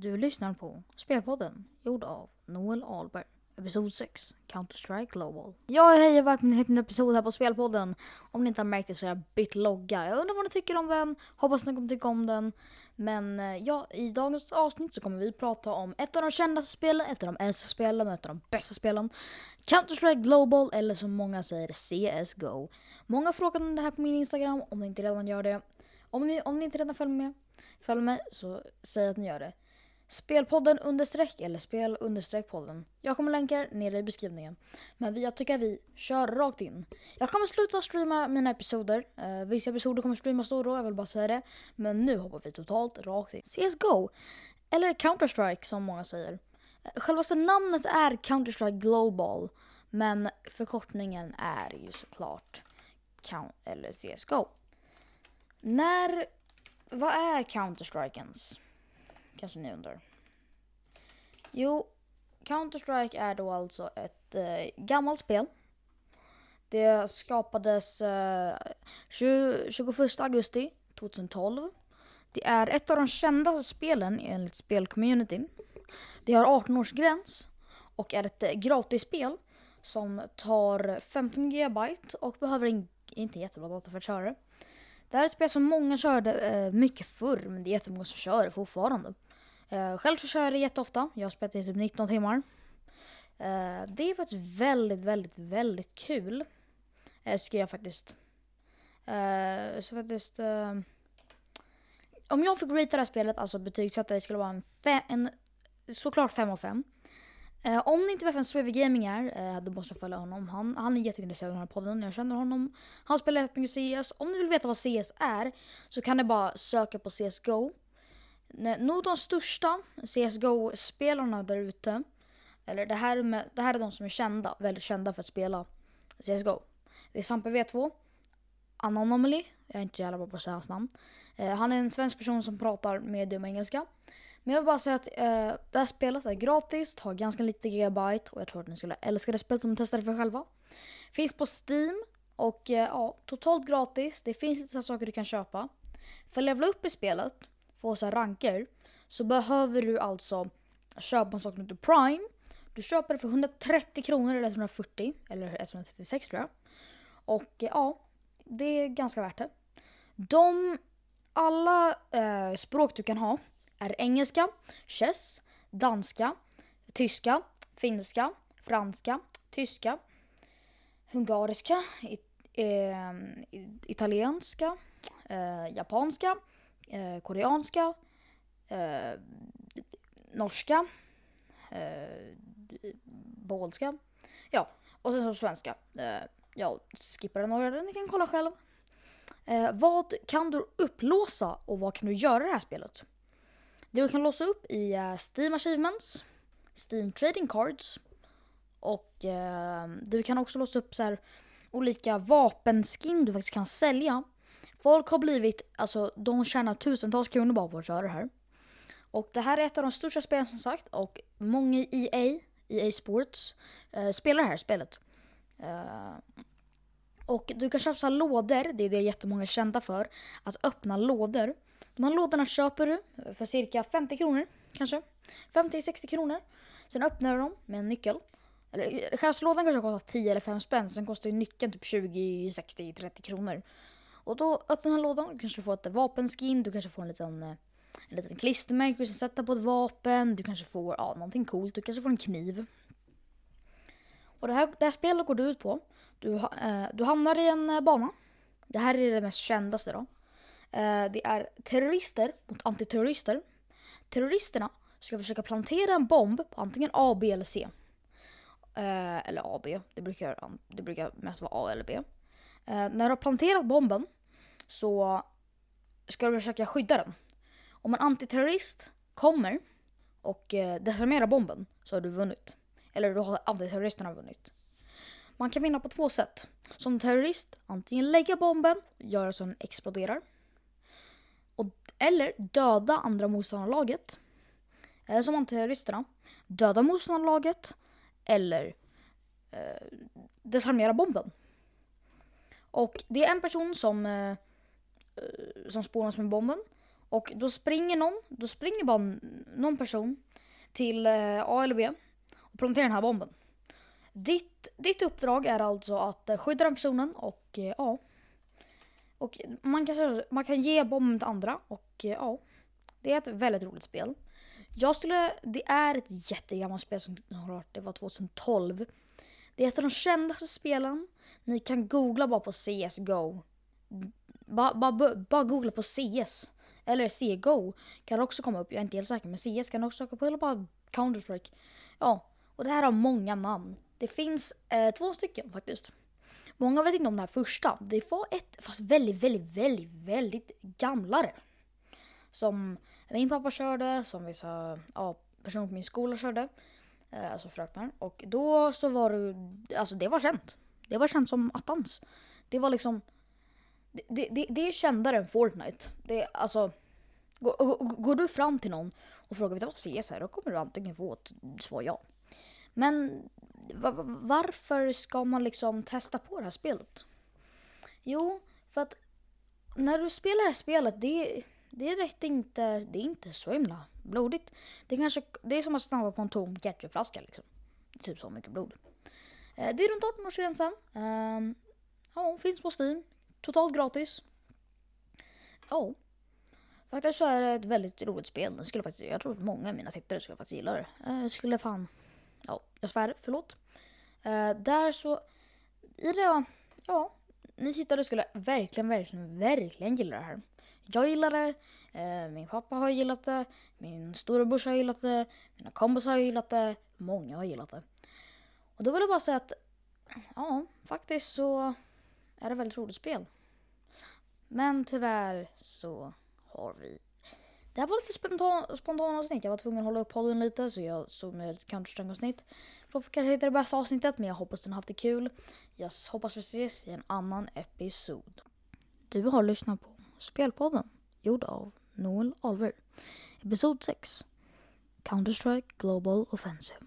Du lyssnar på Spelpodden, gjord av Noel Ahlberg. Episod 6, Counter-Strike Global. Ja, hej och välkommen till en episod här på Spelpodden. Om ni inte har märkt det så har jag bytt logga. Jag undrar vad ni tycker om den. Hoppas ni kommer tycka om den. Men eh, ja, i dagens avsnitt så kommer vi prata om ett av de kändaste spelen, ett av de äldsta spelen och ett av de bästa spelen. Counter-Strike Global, eller som många säger CSGO. Många frågar om det här på min Instagram, om ni inte redan gör det. Om ni, om ni inte redan följer med, följ med så säg att ni gör det. Spelpodden understreck eller spel understreck podden. Jag kommer länka nere i beskrivningen. Men jag tycker vi kör rakt in. Jag kommer sluta streama mina episoder. Uh, vissa episoder kommer streamas då och då, jag vill bara säga det. Men nu hoppar vi totalt rakt in. CSGO, eller Counter-Strike som många säger. Eh, Självaste namnet är Counter-Strike Global. Men förkortningen är ju såklart Count eller CSGO. När... Vad är Counter-Strike ens? Kanske ni undrar. Jo, Counter-Strike är då alltså ett eh, gammalt spel. Det skapades eh, 20, 21 augusti 2012. Det är ett av de kändaste spelen enligt spelcommunityn. Det har 18 års gräns och är ett eh, gratisspel som tar 15 GB och behöver in, inte jättebra dator för att köra det. Det här är ett spel som många körde eh, mycket förr, men det är jättemånga som kör det fortfarande. Eh, själv så kör jag det jätteofta. Jag har spelat i typ 19 timmar. Eh, det är faktiskt väldigt, väldigt, väldigt kul. Eh, ska jag faktiskt. Eh, så faktiskt. Eh, om jag fick ratea det här spelet, alltså betygsätta det, skulle vara en, fem, en såklart 5 av 5. Eh, om ni inte vet vem Swevy Gaming är, eh, då måste jag följa honom. Han, han är jätteintresserad av den här podden, jag känner honom. Han spelar jättemycket CS. Om ni vill veta vad CS är så kan ni bara söka på CSGO. Nog de största CSGO-spelarna där ute, eller det här, med, det här är de som är kända, väldigt kända för att spela CSGO. Det är Sampe V2, Anomaly, jag är inte så jävla bra på att säga hans namn. Eh, han är en svensk person som pratar medium engelska. Men jag vill bara säga att eh, det här spelet är gratis, har ganska lite gigabyte och jag tror att ni skulle älska det spelet om ni testar det för själva. Finns på Steam och eh, ja, totalt gratis. Det finns lite saker du kan köpa. För att levla upp i spelet, få så här ranker, så behöver du alltså köpa en sak som heter Prime. Du köper det för 130 kronor eller 140 eller 136 tror jag. Och eh, ja, det är ganska värt det. De, alla eh, språk du kan ha är engelska, chess, danska, tyska, finska, franska, tyska, hungariska, it, eh, italienska, eh, japanska, eh, koreanska, eh, norska, eh, polska, ja, och sen så svenska. Eh, jag skippade några, ni kan kolla själv. Eh, vad kan du upplåsa och vad kan du göra i det här spelet? Det du kan låsa upp i eh, Steam Achievements, Steam Trading Cards och eh, du kan också låsa upp så här, olika vapenskin du faktiskt kan sälja. Folk har blivit, alltså de tjänar tusentals kronor bara på att köra det här. Och det här är ett av de största spelen som sagt och många i EA, EA Sports, eh, spelar det här spelet. Eh, och du kan köpa så lådor, det är det jättemånga är kända för. Att öppna lådor. De här lådorna köper du för cirka 50 kronor kanske. 50-60 kronor. Sen öppnar du dem med en nyckel. Eller eh, lådan kanske kostar 10 eller 5 spänn. Sen kostar ju nyckeln typ 20, 60, 30 kronor. Och då öppnar du lådan. och kanske får ett vapenskin. Du kanske får en liten, eh, en liten klistermärke du kan sätta på ett vapen. Du kanske får ja, någonting coolt. Du kanske får en kniv. Och det här, det här spelet går du ut på. Du, eh, du hamnar i en eh, bana. Det här är det mest kändaste då. Eh, det är terrorister mot antiterrorister. Terroristerna ska försöka plantera en bomb på antingen A, B eller C. Eh, eller A, B. Det brukar, det brukar mest vara A eller B. Eh, när du har planterat bomben så ska du försöka skydda den. Om en antiterrorist kommer och eh, desarmerar bomben så har du vunnit. Eller då har antiterroristerna vunnit. Man kan vinna på två sätt. Som terrorist, antingen lägga bomben, göra så den exploderar. Eller döda andra motståndarlaget. Eller som antiterroristerna. Döda motståndarlaget. Eller eh, desarmera bomben. Och det är en person som, eh, Eh, som spånas med bomben. Och då springer någon, då springer bara någon person till eh, A eller B och planterar den här bomben. Ditt, ditt uppdrag är alltså att eh, skydda den personen och ja. Och man kan, man kan ge bomben till andra och ja. Det är ett väldigt roligt spel. Jag skulle, det är ett jättegammalt spel som har varit, det var 2012. Det är ett av de kändaste spelen. Ni kan googla bara på CSGO. Bara, bara, bara googla på CS. Eller CGO kan också komma upp, jag är inte helt säker. Men CS kan också komma upp. eller bara Counter-Strike. Ja, och det här har många namn. Det finns eh, två stycken faktiskt. Många vet inte om det här första. Det var ett, fast väldigt, väldigt, väldigt, väldigt gamlare. Som min pappa körde, som vissa ja, personer på min skola körde. Eh, alltså fröknar. Och då så var det, alltså det var känt. Det var känt som attans. Det var liksom, det, det, det, är kändare än Fortnite. Det, alltså, går, går, du fram till någon och frågar vet du vad CS är, då kommer du antingen få ett svar ja. Men varför ska man liksom testa på det här spelet? Jo, för att när du spelar det här spelet, det, det är direkt inte, det är inte så himla blodigt. Det, är kanske, det är som att snabba på en tom ketchupflaska liksom. Typ så mycket blod. Eh, det är runt 18-årsgränsen. Ehm, ja, hon finns på Steam. Totalt gratis. Ja. Faktiskt så är det ett väldigt roligt spel. Jag, skulle faktiskt, jag tror att många av mina tittare skulle faktiskt gilla det. Eh, jag skulle fan... Ja, jag svär, förlåt. Eh, där så... I det, ja. Ni tittare skulle verkligen, verkligen, verkligen gilla det här. Jag gillar det. Eh, min pappa har gillat det. Min storebror har gillat det. Mina kompisar har gillat det. Många har gillat det. Och då vill jag bara säga att ja, faktiskt så är det ett väldigt roligt spel. Men tyvärr så har vi... Det här var lite spontan, spontan avsnitt. Jag var tvungen att hålla upp podden lite så jag såg med ett counter avsnitt. För kanske inte det bästa avsnittet men jag hoppas den har haft det kul. Jag hoppas vi ses i en annan episod. Du har lyssnat på Spelpodden gjord av Noel Alver. Episod 6. Counter-Strike Global Offensive.